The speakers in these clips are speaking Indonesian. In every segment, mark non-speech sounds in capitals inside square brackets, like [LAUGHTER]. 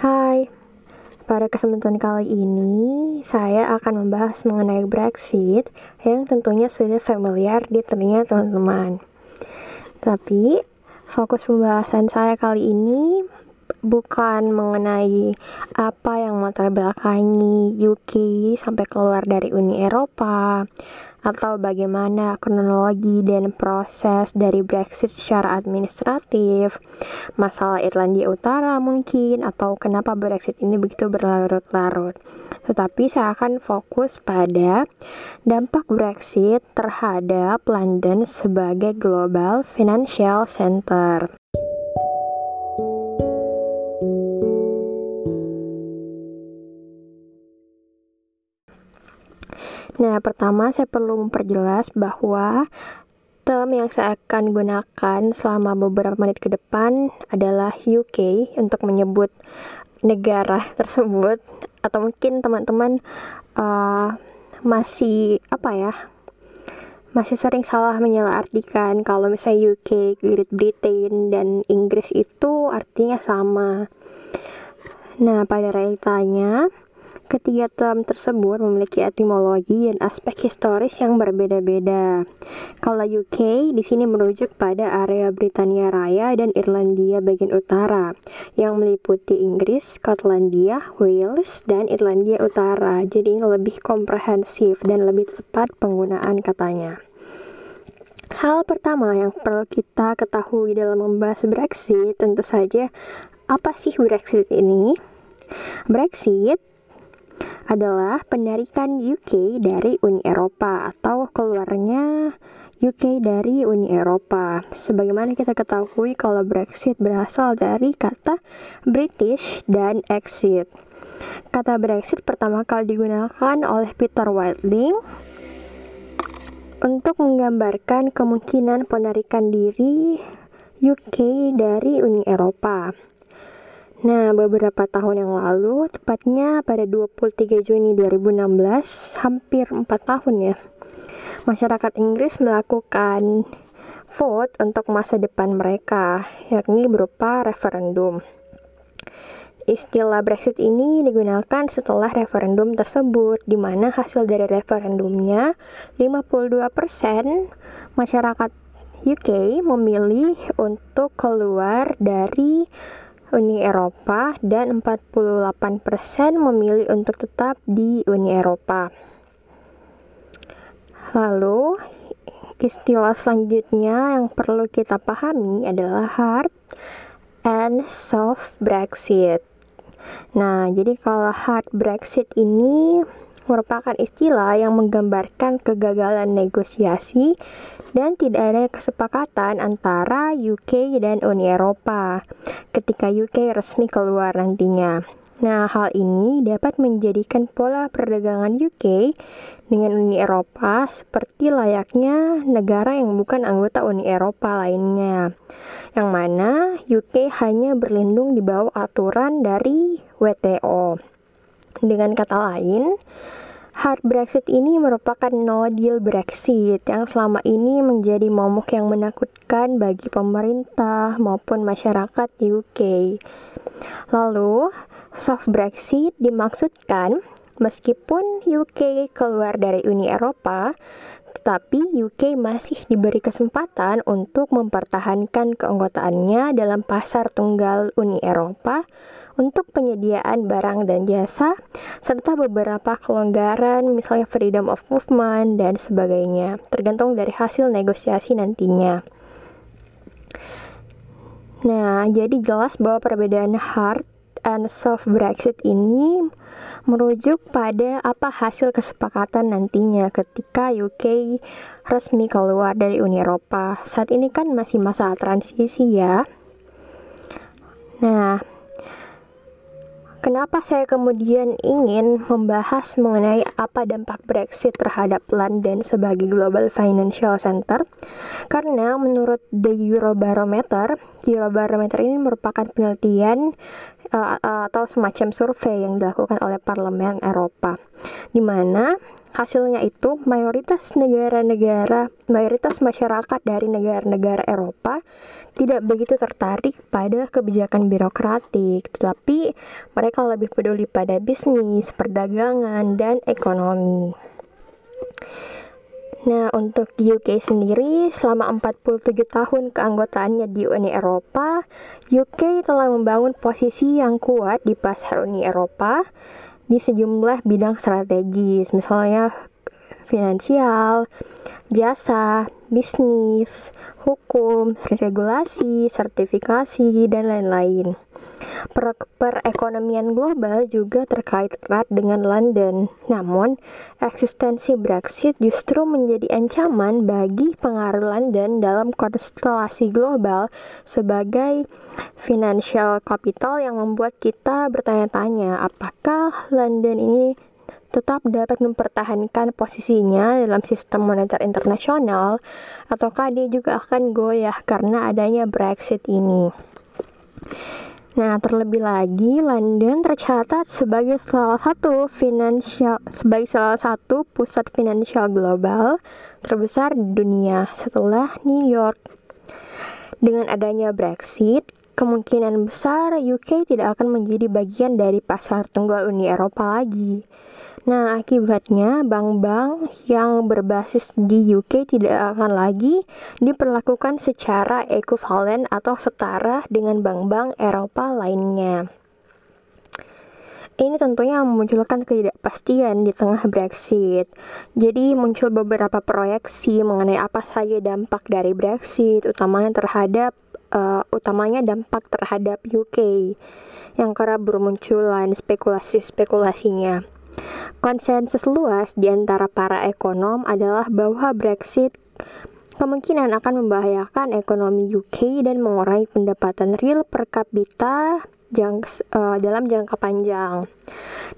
Hai, pada kesempatan kali ini saya akan membahas mengenai Brexit yang tentunya sudah familiar di telinga teman-teman. Tapi fokus pembahasan saya kali ini bukan mengenai apa yang melatar belakangi UK sampai keluar dari Uni Eropa atau bagaimana kronologi dan proses dari Brexit secara administratif, masalah Irlandia Utara mungkin, atau kenapa Brexit ini begitu berlarut-larut. Tetapi saya akan fokus pada dampak Brexit terhadap London sebagai global financial center. Nah, pertama saya perlu memperjelas bahwa term yang saya akan gunakan selama beberapa menit ke depan adalah UK untuk menyebut negara [LAUGHS] tersebut atau mungkin teman-teman uh, masih apa ya masih sering salah menyalahartikan kalau misalnya UK, Great Britain dan Inggris itu artinya sama. Nah, pada realitanya Ketiga term tersebut memiliki etimologi dan aspek historis yang berbeda-beda. Kalau UK di sini merujuk pada area Britania Raya dan Irlandia bagian utara yang meliputi Inggris, Skotlandia, Wales, dan Irlandia Utara. Jadi ini lebih komprehensif dan lebih tepat penggunaan katanya. Hal pertama yang perlu kita ketahui dalam membahas Brexit tentu saja apa sih Brexit ini? Brexit adalah penarikan UK dari Uni Eropa atau keluarnya UK dari Uni Eropa. Sebagaimana kita ketahui kalau Brexit berasal dari kata British dan exit. Kata Brexit pertama kali digunakan oleh Peter Whiteling untuk menggambarkan kemungkinan penarikan diri UK dari Uni Eropa. Nah, beberapa tahun yang lalu, tepatnya pada 23 Juni 2016, hampir 4 tahun ya, masyarakat Inggris melakukan vote untuk masa depan mereka, yakni berupa referendum. Istilah Brexit ini digunakan setelah referendum tersebut, di mana hasil dari referendumnya 52% masyarakat UK memilih untuk keluar dari Uni Eropa dan 48% memilih untuk tetap di Uni Eropa. Lalu, istilah selanjutnya yang perlu kita pahami adalah hard and soft Brexit. Nah, jadi kalau hard Brexit ini merupakan istilah yang menggambarkan kegagalan negosiasi dan tidak ada kesepakatan antara UK dan Uni Eropa ketika UK resmi keluar nantinya. Nah, hal ini dapat menjadikan pola perdagangan UK dengan Uni Eropa seperti layaknya negara yang bukan anggota Uni Eropa lainnya, yang mana UK hanya berlindung di bawah aturan dari WTO. Dengan kata lain, Hard Brexit ini merupakan no deal Brexit yang selama ini menjadi momok yang menakutkan bagi pemerintah maupun masyarakat di UK. Lalu, soft Brexit dimaksudkan meskipun UK keluar dari Uni Eropa, tetapi UK masih diberi kesempatan untuk mempertahankan keanggotaannya dalam pasar tunggal Uni Eropa untuk penyediaan barang dan jasa, serta beberapa kelonggaran, misalnya freedom of movement dan sebagainya, tergantung dari hasil negosiasi nantinya. Nah, jadi jelas bahwa perbedaan hard and soft Brexit ini merujuk pada apa hasil kesepakatan nantinya ketika UK resmi keluar dari Uni Eropa. Saat ini kan masih masa transisi ya. Nah, Kenapa saya kemudian ingin membahas mengenai apa dampak Brexit terhadap London sebagai global financial center? Karena menurut The Eurobarometer, Eurobarometer ini merupakan penelitian uh, uh, atau semacam survei yang dilakukan oleh Parlemen Eropa, di mana hasilnya itu mayoritas negara-negara, mayoritas masyarakat dari negara-negara Eropa tidak begitu tertarik pada kebijakan birokratik, tetapi mereka lebih peduli pada bisnis, perdagangan, dan ekonomi. Nah, untuk UK sendiri, selama 47 tahun keanggotaannya di Uni Eropa, UK telah membangun posisi yang kuat di pasar Uni Eropa di sejumlah bidang strategis, misalnya finansial, jasa, bisnis, hukum, regulasi, sertifikasi, dan lain-lain. Per perekonomian global juga terkait erat dengan London. Namun, eksistensi Brexit justru menjadi ancaman bagi pengaruh London dalam konstelasi global sebagai financial capital yang membuat kita bertanya-tanya apakah London ini tetap dapat mempertahankan posisinya dalam sistem moneter internasional ataukah dia juga akan goyah karena adanya Brexit ini. Nah, terlebih lagi London tercatat sebagai salah satu finansial sebagai salah satu pusat finansial global terbesar di dunia setelah New York. Dengan adanya Brexit, kemungkinan besar UK tidak akan menjadi bagian dari pasar tunggal Uni Eropa lagi. Nah, akibatnya bank-bank yang berbasis di UK tidak akan lagi diperlakukan secara ekuivalen atau setara dengan bank-bank Eropa lainnya. Ini tentunya memunculkan ketidakpastian di tengah Brexit. Jadi muncul beberapa proyeksi mengenai apa saja dampak dari Brexit, utamanya terhadap uh, utamanya dampak terhadap UK yang kerap bermunculan spekulasi-spekulasinya. Konsensus luas di antara para ekonom adalah bahwa Brexit kemungkinan akan membahayakan ekonomi UK dan mengurangi pendapatan real per kapita uh, dalam jangka panjang.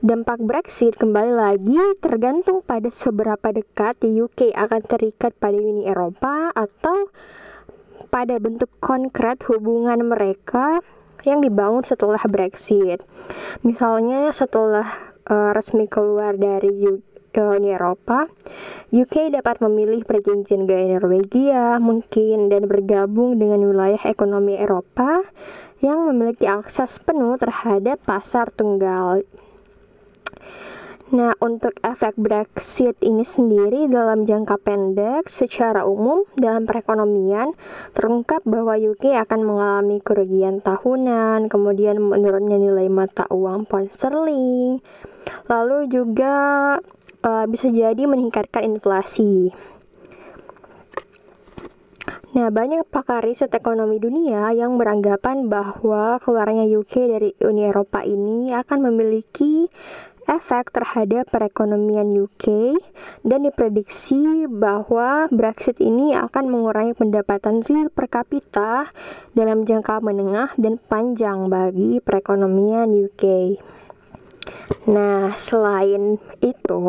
Dampak Brexit kembali lagi tergantung pada seberapa dekat UK akan terikat pada Uni Eropa atau pada bentuk konkret hubungan mereka yang dibangun setelah Brexit. Misalnya setelah uh, resmi keluar dari Uni Eropa, UK dapat memilih perjanjian gaya Norwegia mungkin dan bergabung dengan wilayah ekonomi Eropa yang memiliki akses penuh terhadap pasar tunggal. Nah, untuk efek Brexit ini sendiri dalam jangka pendek, secara umum dalam perekonomian terungkap bahwa UK akan mengalami kerugian tahunan, kemudian menurunnya nilai mata uang pound sterling, lalu juga uh, bisa jadi meningkatkan inflasi. Nah, banyak pakar riset ekonomi dunia yang beranggapan bahwa keluarnya UK dari Uni Eropa ini akan memiliki efek terhadap perekonomian UK dan diprediksi bahwa Brexit ini akan mengurangi pendapatan real per kapita dalam jangka menengah dan panjang bagi perekonomian UK. Nah, selain itu,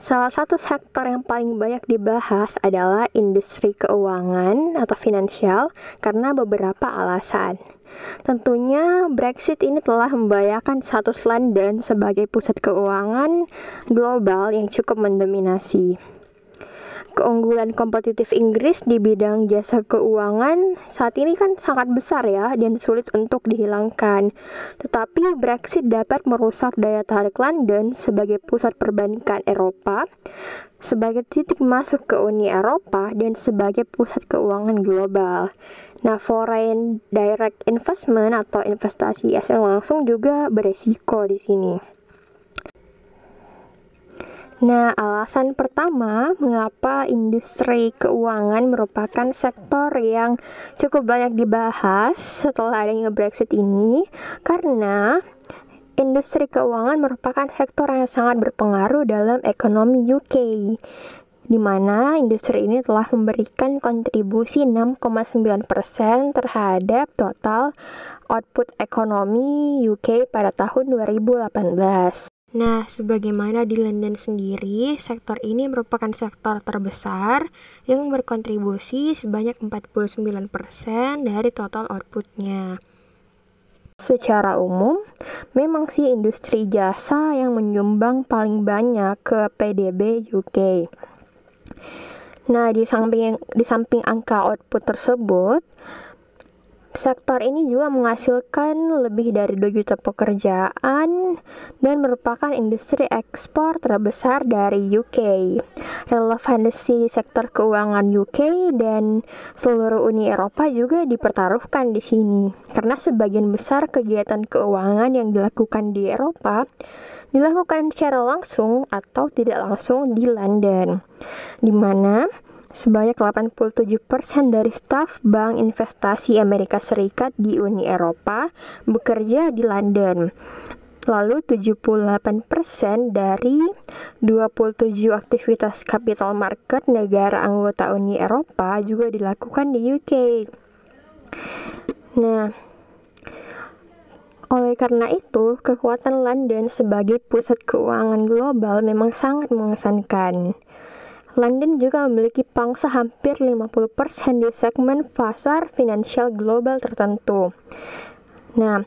salah satu sektor yang paling banyak dibahas adalah industri keuangan atau finansial karena beberapa alasan. Tentunya Brexit ini telah membahayakan status London sebagai pusat keuangan global yang cukup mendominasi. Keunggulan kompetitif Inggris di bidang jasa keuangan saat ini kan sangat besar ya dan sulit untuk dihilangkan. Tetapi Brexit dapat merusak daya tarik London sebagai pusat perbankan Eropa, sebagai titik masuk ke Uni Eropa dan sebagai pusat keuangan global. Nah, foreign direct investment atau investasi asing langsung juga beresiko di sini. Nah, alasan pertama mengapa industri keuangan merupakan sektor yang cukup banyak dibahas setelah adanya Brexit ini karena industri keuangan merupakan sektor yang sangat berpengaruh dalam ekonomi UK di mana industri ini telah memberikan kontribusi 6,9% terhadap total output ekonomi UK pada tahun 2018. Nah, sebagaimana di London sendiri, sektor ini merupakan sektor terbesar yang berkontribusi sebanyak 49% dari total outputnya. Secara umum, memang sih industri jasa yang menyumbang paling banyak ke PDB UK. Nah, di samping di samping angka output tersebut, Sektor ini juga menghasilkan lebih dari 2 juta pekerjaan dan merupakan industri ekspor terbesar dari UK. Relevansi sektor keuangan UK dan seluruh Uni Eropa juga dipertaruhkan di sini karena sebagian besar kegiatan keuangan yang dilakukan di Eropa dilakukan secara langsung atau tidak langsung di London, di mana Sebanyak 87% dari staf Bank Investasi Amerika Serikat di Uni Eropa bekerja di London. Lalu 78% dari 27 aktivitas capital market negara anggota Uni Eropa juga dilakukan di UK. Nah, oleh karena itu, kekuatan London sebagai pusat keuangan global memang sangat mengesankan. London juga memiliki pangsa hampir 50% di segmen pasar finansial global tertentu. Nah,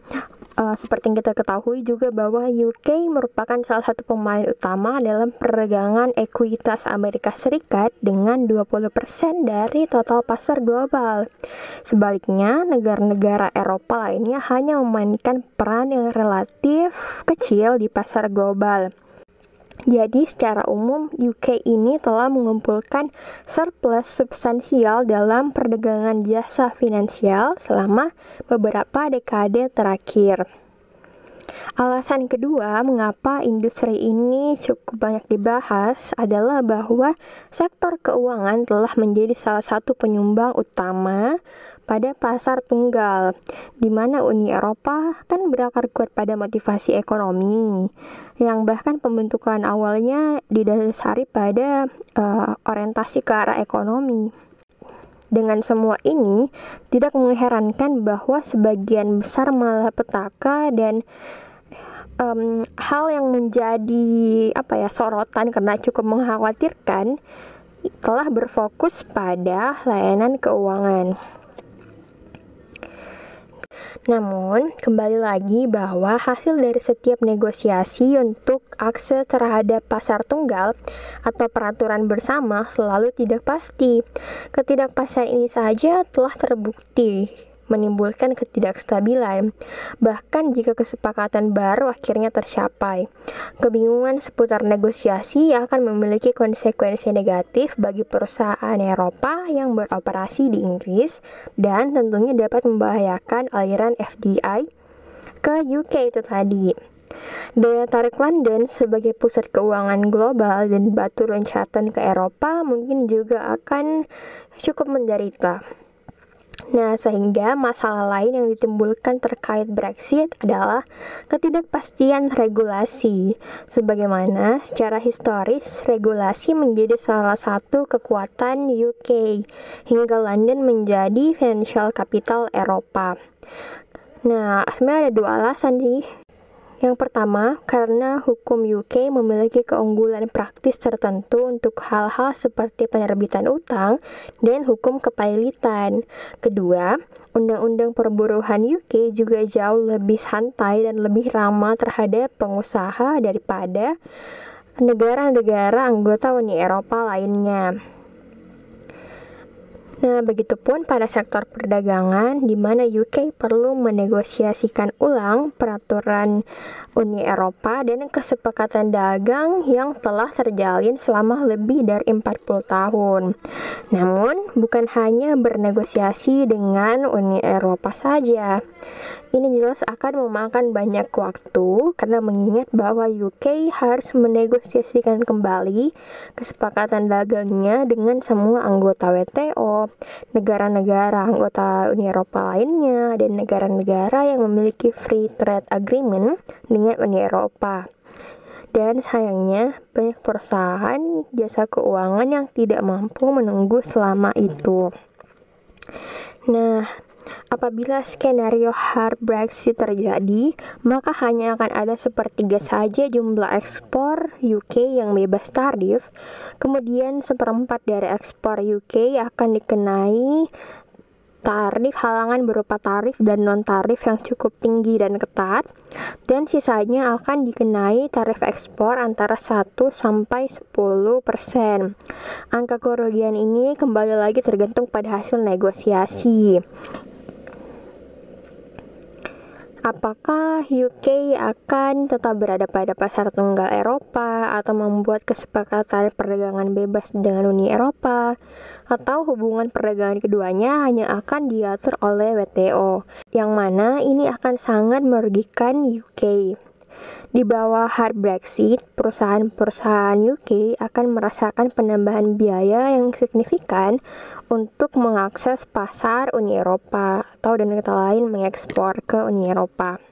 uh, seperti yang kita ketahui juga bahwa UK merupakan salah satu pemain utama dalam perdagangan ekuitas Amerika Serikat dengan 20% dari total pasar global. Sebaliknya, negara-negara Eropa lainnya hanya memainkan peran yang relatif kecil di pasar global. Jadi secara umum UK ini telah mengumpulkan surplus substansial dalam perdagangan jasa finansial selama beberapa dekade terakhir. Alasan kedua mengapa industri ini cukup banyak dibahas adalah bahwa sektor keuangan telah menjadi salah satu penyumbang utama pada pasar tunggal, di mana Uni Eropa kan berakar kuat pada motivasi ekonomi, yang bahkan pembentukan awalnya didasari pada uh, orientasi ke arah ekonomi. Dengan semua ini, tidak mengherankan bahwa sebagian besar malapetaka dan um, hal yang menjadi apa ya sorotan karena cukup mengkhawatirkan telah berfokus pada layanan keuangan. Namun, kembali lagi bahwa hasil dari setiap negosiasi untuk akses terhadap pasar tunggal atau peraturan bersama selalu tidak pasti. Ketidakpastian ini saja telah terbukti menimbulkan ketidakstabilan, bahkan jika kesepakatan baru akhirnya tercapai. Kebingungan seputar negosiasi akan memiliki konsekuensi negatif bagi perusahaan Eropa yang beroperasi di Inggris dan tentunya dapat membahayakan aliran FDI ke UK itu tadi. Daya tarik London sebagai pusat keuangan global dan batu loncatan ke Eropa mungkin juga akan cukup menderita. Nah, sehingga masalah lain yang ditimbulkan terkait Brexit adalah ketidakpastian regulasi. Sebagaimana secara historis, regulasi menjadi salah satu kekuatan UK hingga London menjadi financial capital Eropa. Nah, sebenarnya ada dua alasan sih yang pertama, karena hukum UK memiliki keunggulan praktis tertentu untuk hal-hal seperti penerbitan utang dan hukum kepailitan. Kedua, undang-undang perburuhan UK juga jauh lebih santai dan lebih ramah terhadap pengusaha daripada negara-negara anggota Uni Eropa lainnya. Nah, begitupun pada sektor perdagangan, di mana UK perlu menegosiasikan ulang peraturan Uni Eropa dan kesepakatan dagang yang telah terjalin selama lebih dari 40 tahun. Namun, bukan hanya bernegosiasi dengan Uni Eropa saja. Ini jelas akan memakan banyak waktu karena mengingat bahwa UK harus menegosiasikan kembali kesepakatan dagangnya dengan semua anggota WTO, negara-negara anggota Uni Eropa lainnya, dan negara-negara yang memiliki free trade agreement dengan Uni Eropa. Dan sayangnya, banyak perusahaan jasa keuangan yang tidak mampu menunggu selama itu. Nah, Apabila skenario hard Brexit terjadi, maka hanya akan ada sepertiga saja jumlah ekspor UK yang bebas tarif. Kemudian seperempat dari ekspor UK akan dikenai tarif halangan berupa tarif dan non-tarif yang cukup tinggi dan ketat, dan sisanya akan dikenai tarif ekspor antara 1 sampai 10 persen. Angka kerugian ini kembali lagi tergantung pada hasil negosiasi. Apakah UK akan tetap berada pada pasar tunggal Eropa atau membuat kesepakatan perdagangan bebas dengan Uni Eropa atau hubungan perdagangan keduanya hanya akan diatur oleh WTO yang mana ini akan sangat merugikan UK. Di bawah hard Brexit, perusahaan-perusahaan UK akan merasakan penambahan biaya yang signifikan untuk mengakses pasar Uni Eropa atau dengan kata lain mengekspor ke Uni Eropa.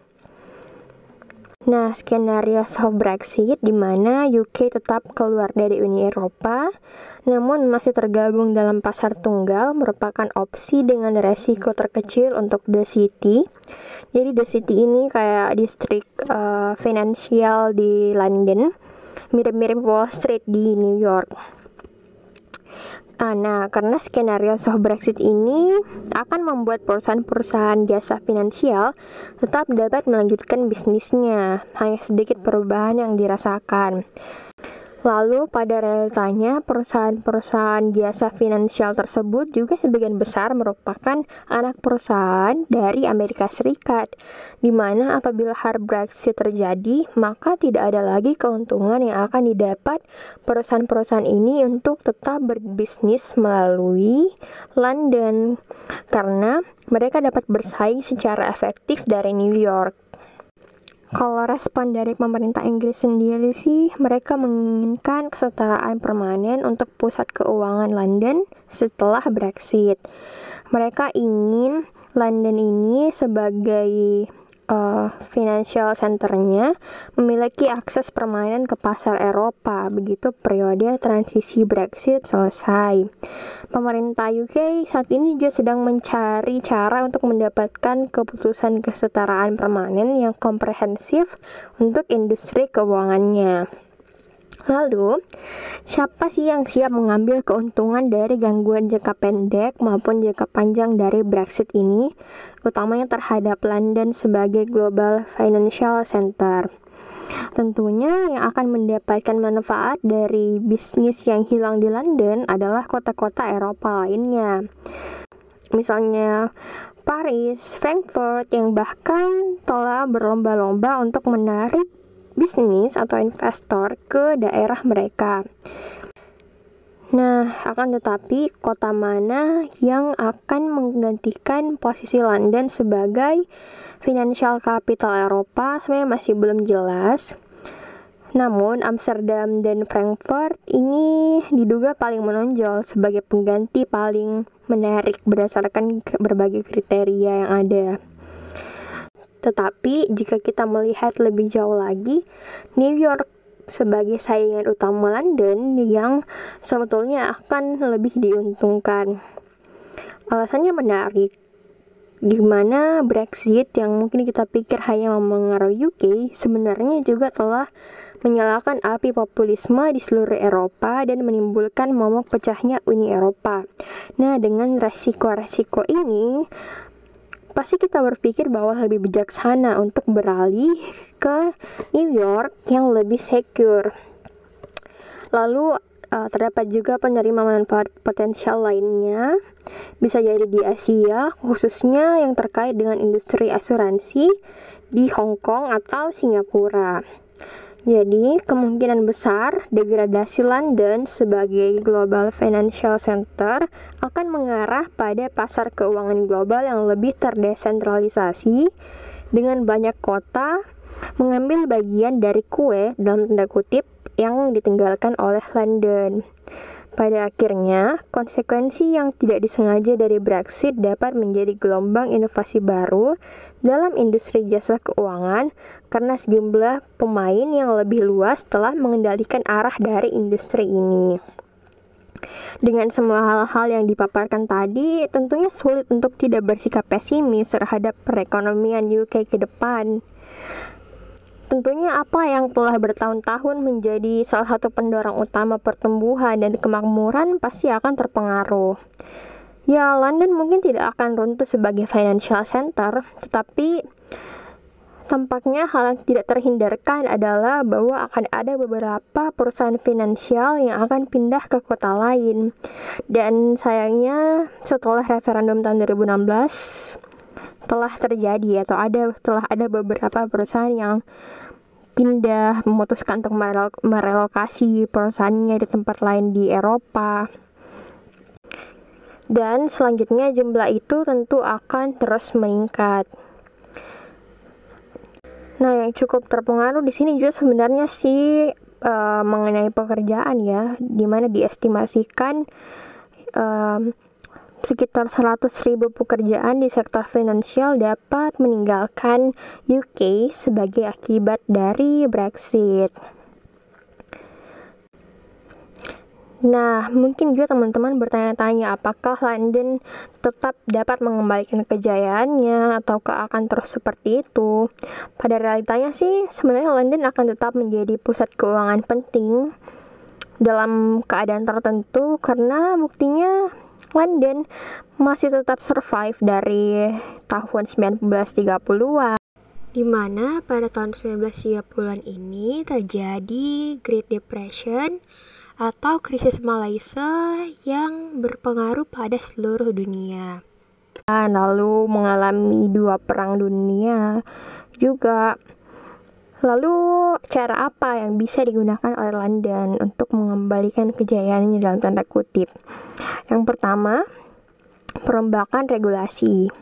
Nah, skenario soft Brexit di mana UK tetap keluar dari Uni Eropa, namun masih tergabung dalam pasar tunggal merupakan opsi dengan resiko terkecil untuk The City. Jadi The City ini kayak distrik uh, finansial di London, mirip-mirip Wall Street di New York. Ah, nah, karena skenario soft Brexit ini akan membuat perusahaan-perusahaan jasa finansial tetap dapat melanjutkan bisnisnya, hanya sedikit perubahan yang dirasakan. Lalu pada realitanya perusahaan-perusahaan jasa finansial tersebut juga sebagian besar merupakan anak perusahaan dari Amerika Serikat, di mana apabila hard Brexit terjadi, maka tidak ada lagi keuntungan yang akan didapat perusahaan-perusahaan ini untuk tetap berbisnis melalui London, karena mereka dapat bersaing secara efektif dari New York. Kalau respon dari pemerintah Inggris sendiri sih, mereka menginginkan kesetaraan permanen untuk pusat keuangan London setelah Brexit. Mereka ingin London ini sebagai uh, financial centernya memiliki akses permanen ke pasar Eropa begitu periode transisi Brexit selesai. Pemerintah UK saat ini juga sedang mencari cara untuk mendapatkan keputusan kesetaraan permanen yang komprehensif untuk industri keuangannya. Lalu, siapa sih yang siap mengambil keuntungan dari gangguan jangka pendek maupun jangka panjang dari Brexit ini, utamanya terhadap London sebagai global financial center? Tentunya yang akan mendapatkan manfaat dari bisnis yang hilang di London adalah kota-kota Eropa lainnya. Misalnya Paris, Frankfurt yang bahkan telah berlomba-lomba untuk menarik bisnis atau investor ke daerah mereka. Nah, akan tetapi kota mana yang akan menggantikan posisi London sebagai financial capital Eropa sebenarnya masih belum jelas. Namun, Amsterdam dan Frankfurt ini diduga paling menonjol sebagai pengganti paling menarik berdasarkan berbagai kriteria yang ada. Tetapi jika kita melihat lebih jauh lagi, New York sebagai saingan utama London yang sebetulnya akan lebih diuntungkan. Alasannya menarik, di mana Brexit yang mungkin kita pikir hanya mempengaruhi UK sebenarnya juga telah menyalakan api populisme di seluruh Eropa dan menimbulkan momok pecahnya Uni Eropa. Nah, dengan resiko-resiko ini, pasti kita berpikir bahwa lebih bijaksana untuk beralih ke New York yang lebih secure. Lalu uh, terdapat juga penerima manfaat potensial lainnya, bisa jadi di Asia, khususnya yang terkait dengan industri asuransi di Hong Kong atau Singapura. Jadi, kemungkinan besar degradasi London sebagai global financial center akan mengarah pada pasar keuangan global yang lebih terdesentralisasi dengan banyak kota mengambil bagian dari kue dalam tanda kutip yang ditinggalkan oleh London. Pada akhirnya, konsekuensi yang tidak disengaja dari Brexit dapat menjadi gelombang inovasi baru dalam industri jasa keuangan karena sejumlah pemain yang lebih luas telah mengendalikan arah dari industri ini. Dengan semua hal-hal yang dipaparkan tadi, tentunya sulit untuk tidak bersikap pesimis terhadap perekonomian UK ke depan. Tentunya apa yang telah bertahun-tahun menjadi salah satu pendorong utama pertumbuhan dan kemakmuran pasti akan terpengaruh. Ya, London mungkin tidak akan runtuh sebagai financial center, tetapi tampaknya hal yang tidak terhindarkan adalah bahwa akan ada beberapa perusahaan finansial yang akan pindah ke kota lain. Dan sayangnya setelah referendum tahun 2016 telah terjadi atau ada telah ada beberapa perusahaan yang pindah memutuskan untuk merelokasi perusahaannya di tempat lain di Eropa dan selanjutnya jumlah itu tentu akan terus meningkat. Nah, yang cukup terpengaruh di sini juga sebenarnya sih uh, mengenai pekerjaan ya, di mana diestimasikan um, sekitar 100 ribu pekerjaan di sektor finansial dapat meninggalkan UK sebagai akibat dari Brexit. Nah, mungkin juga teman-teman bertanya-tanya apakah London tetap dapat mengembalikan kejayaannya ataukah akan terus seperti itu. Pada realitanya sih sebenarnya London akan tetap menjadi pusat keuangan penting dalam keadaan tertentu karena buktinya London masih tetap survive dari tahun 1930-an di mana pada tahun 1930-an ini terjadi Great Depression atau krisis Malaysia yang berpengaruh pada seluruh dunia. Lalu mengalami dua perang dunia juga. Lalu cara apa yang bisa digunakan oleh London untuk mengembalikan kejayaannya dalam tanda kutip? Yang pertama, perombakan regulasi.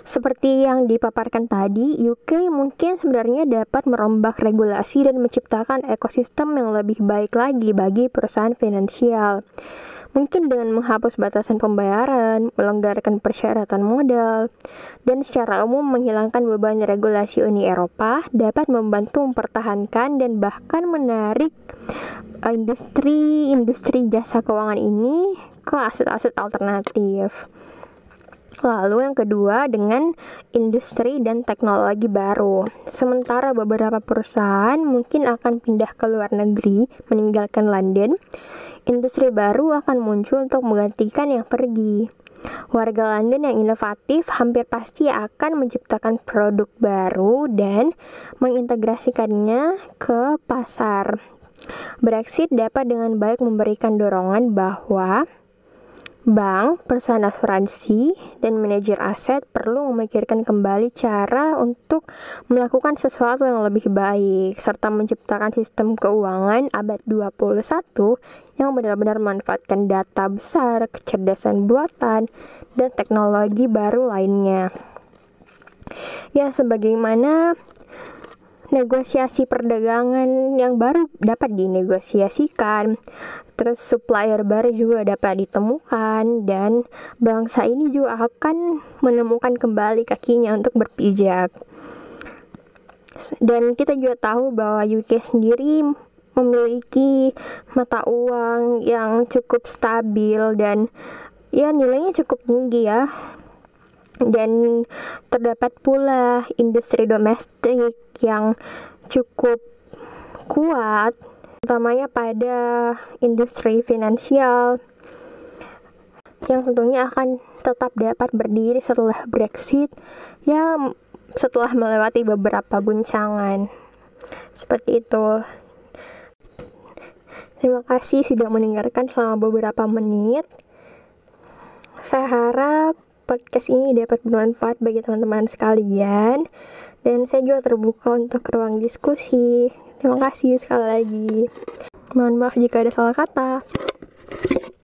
Seperti yang dipaparkan tadi, UK mungkin sebenarnya dapat merombak regulasi dan menciptakan ekosistem yang lebih baik lagi bagi perusahaan finansial. Mungkin dengan menghapus batasan pembayaran, melonggarkan persyaratan modal, dan secara umum menghilangkan beban regulasi Uni Eropa dapat membantu mempertahankan dan bahkan menarik industri-industri jasa keuangan ini ke aset-aset alternatif. Lalu yang kedua dengan industri dan teknologi baru. Sementara beberapa perusahaan mungkin akan pindah ke luar negeri, meninggalkan London, industri baru akan muncul untuk menggantikan yang pergi. Warga London yang inovatif hampir pasti akan menciptakan produk baru dan mengintegrasikannya ke pasar. Brexit dapat dengan baik memberikan dorongan bahwa Bank, perusahaan asuransi, dan manajer aset perlu memikirkan kembali cara untuk melakukan sesuatu yang lebih baik, serta menciptakan sistem keuangan abad 21 yang benar-benar memanfaatkan data besar, kecerdasan buatan, dan teknologi baru lainnya. Ya, sebagaimana negosiasi perdagangan yang baru dapat dinegosiasikan. Terus supplier baru juga dapat ditemukan dan bangsa ini juga akan menemukan kembali kakinya untuk berpijak. Dan kita juga tahu bahwa UK sendiri memiliki mata uang yang cukup stabil dan ya nilainya cukup tinggi ya dan terdapat pula industri domestik yang cukup kuat utamanya pada industri finansial yang tentunya akan tetap dapat berdiri setelah Brexit ya setelah melewati beberapa guncangan. Seperti itu. Terima kasih sudah mendengarkan selama beberapa menit. Saya harap podcast ini dapat bermanfaat bagi teman-teman sekalian dan saya juga terbuka untuk ruang diskusi. Terima kasih sekali lagi. Mohon maaf jika ada salah kata.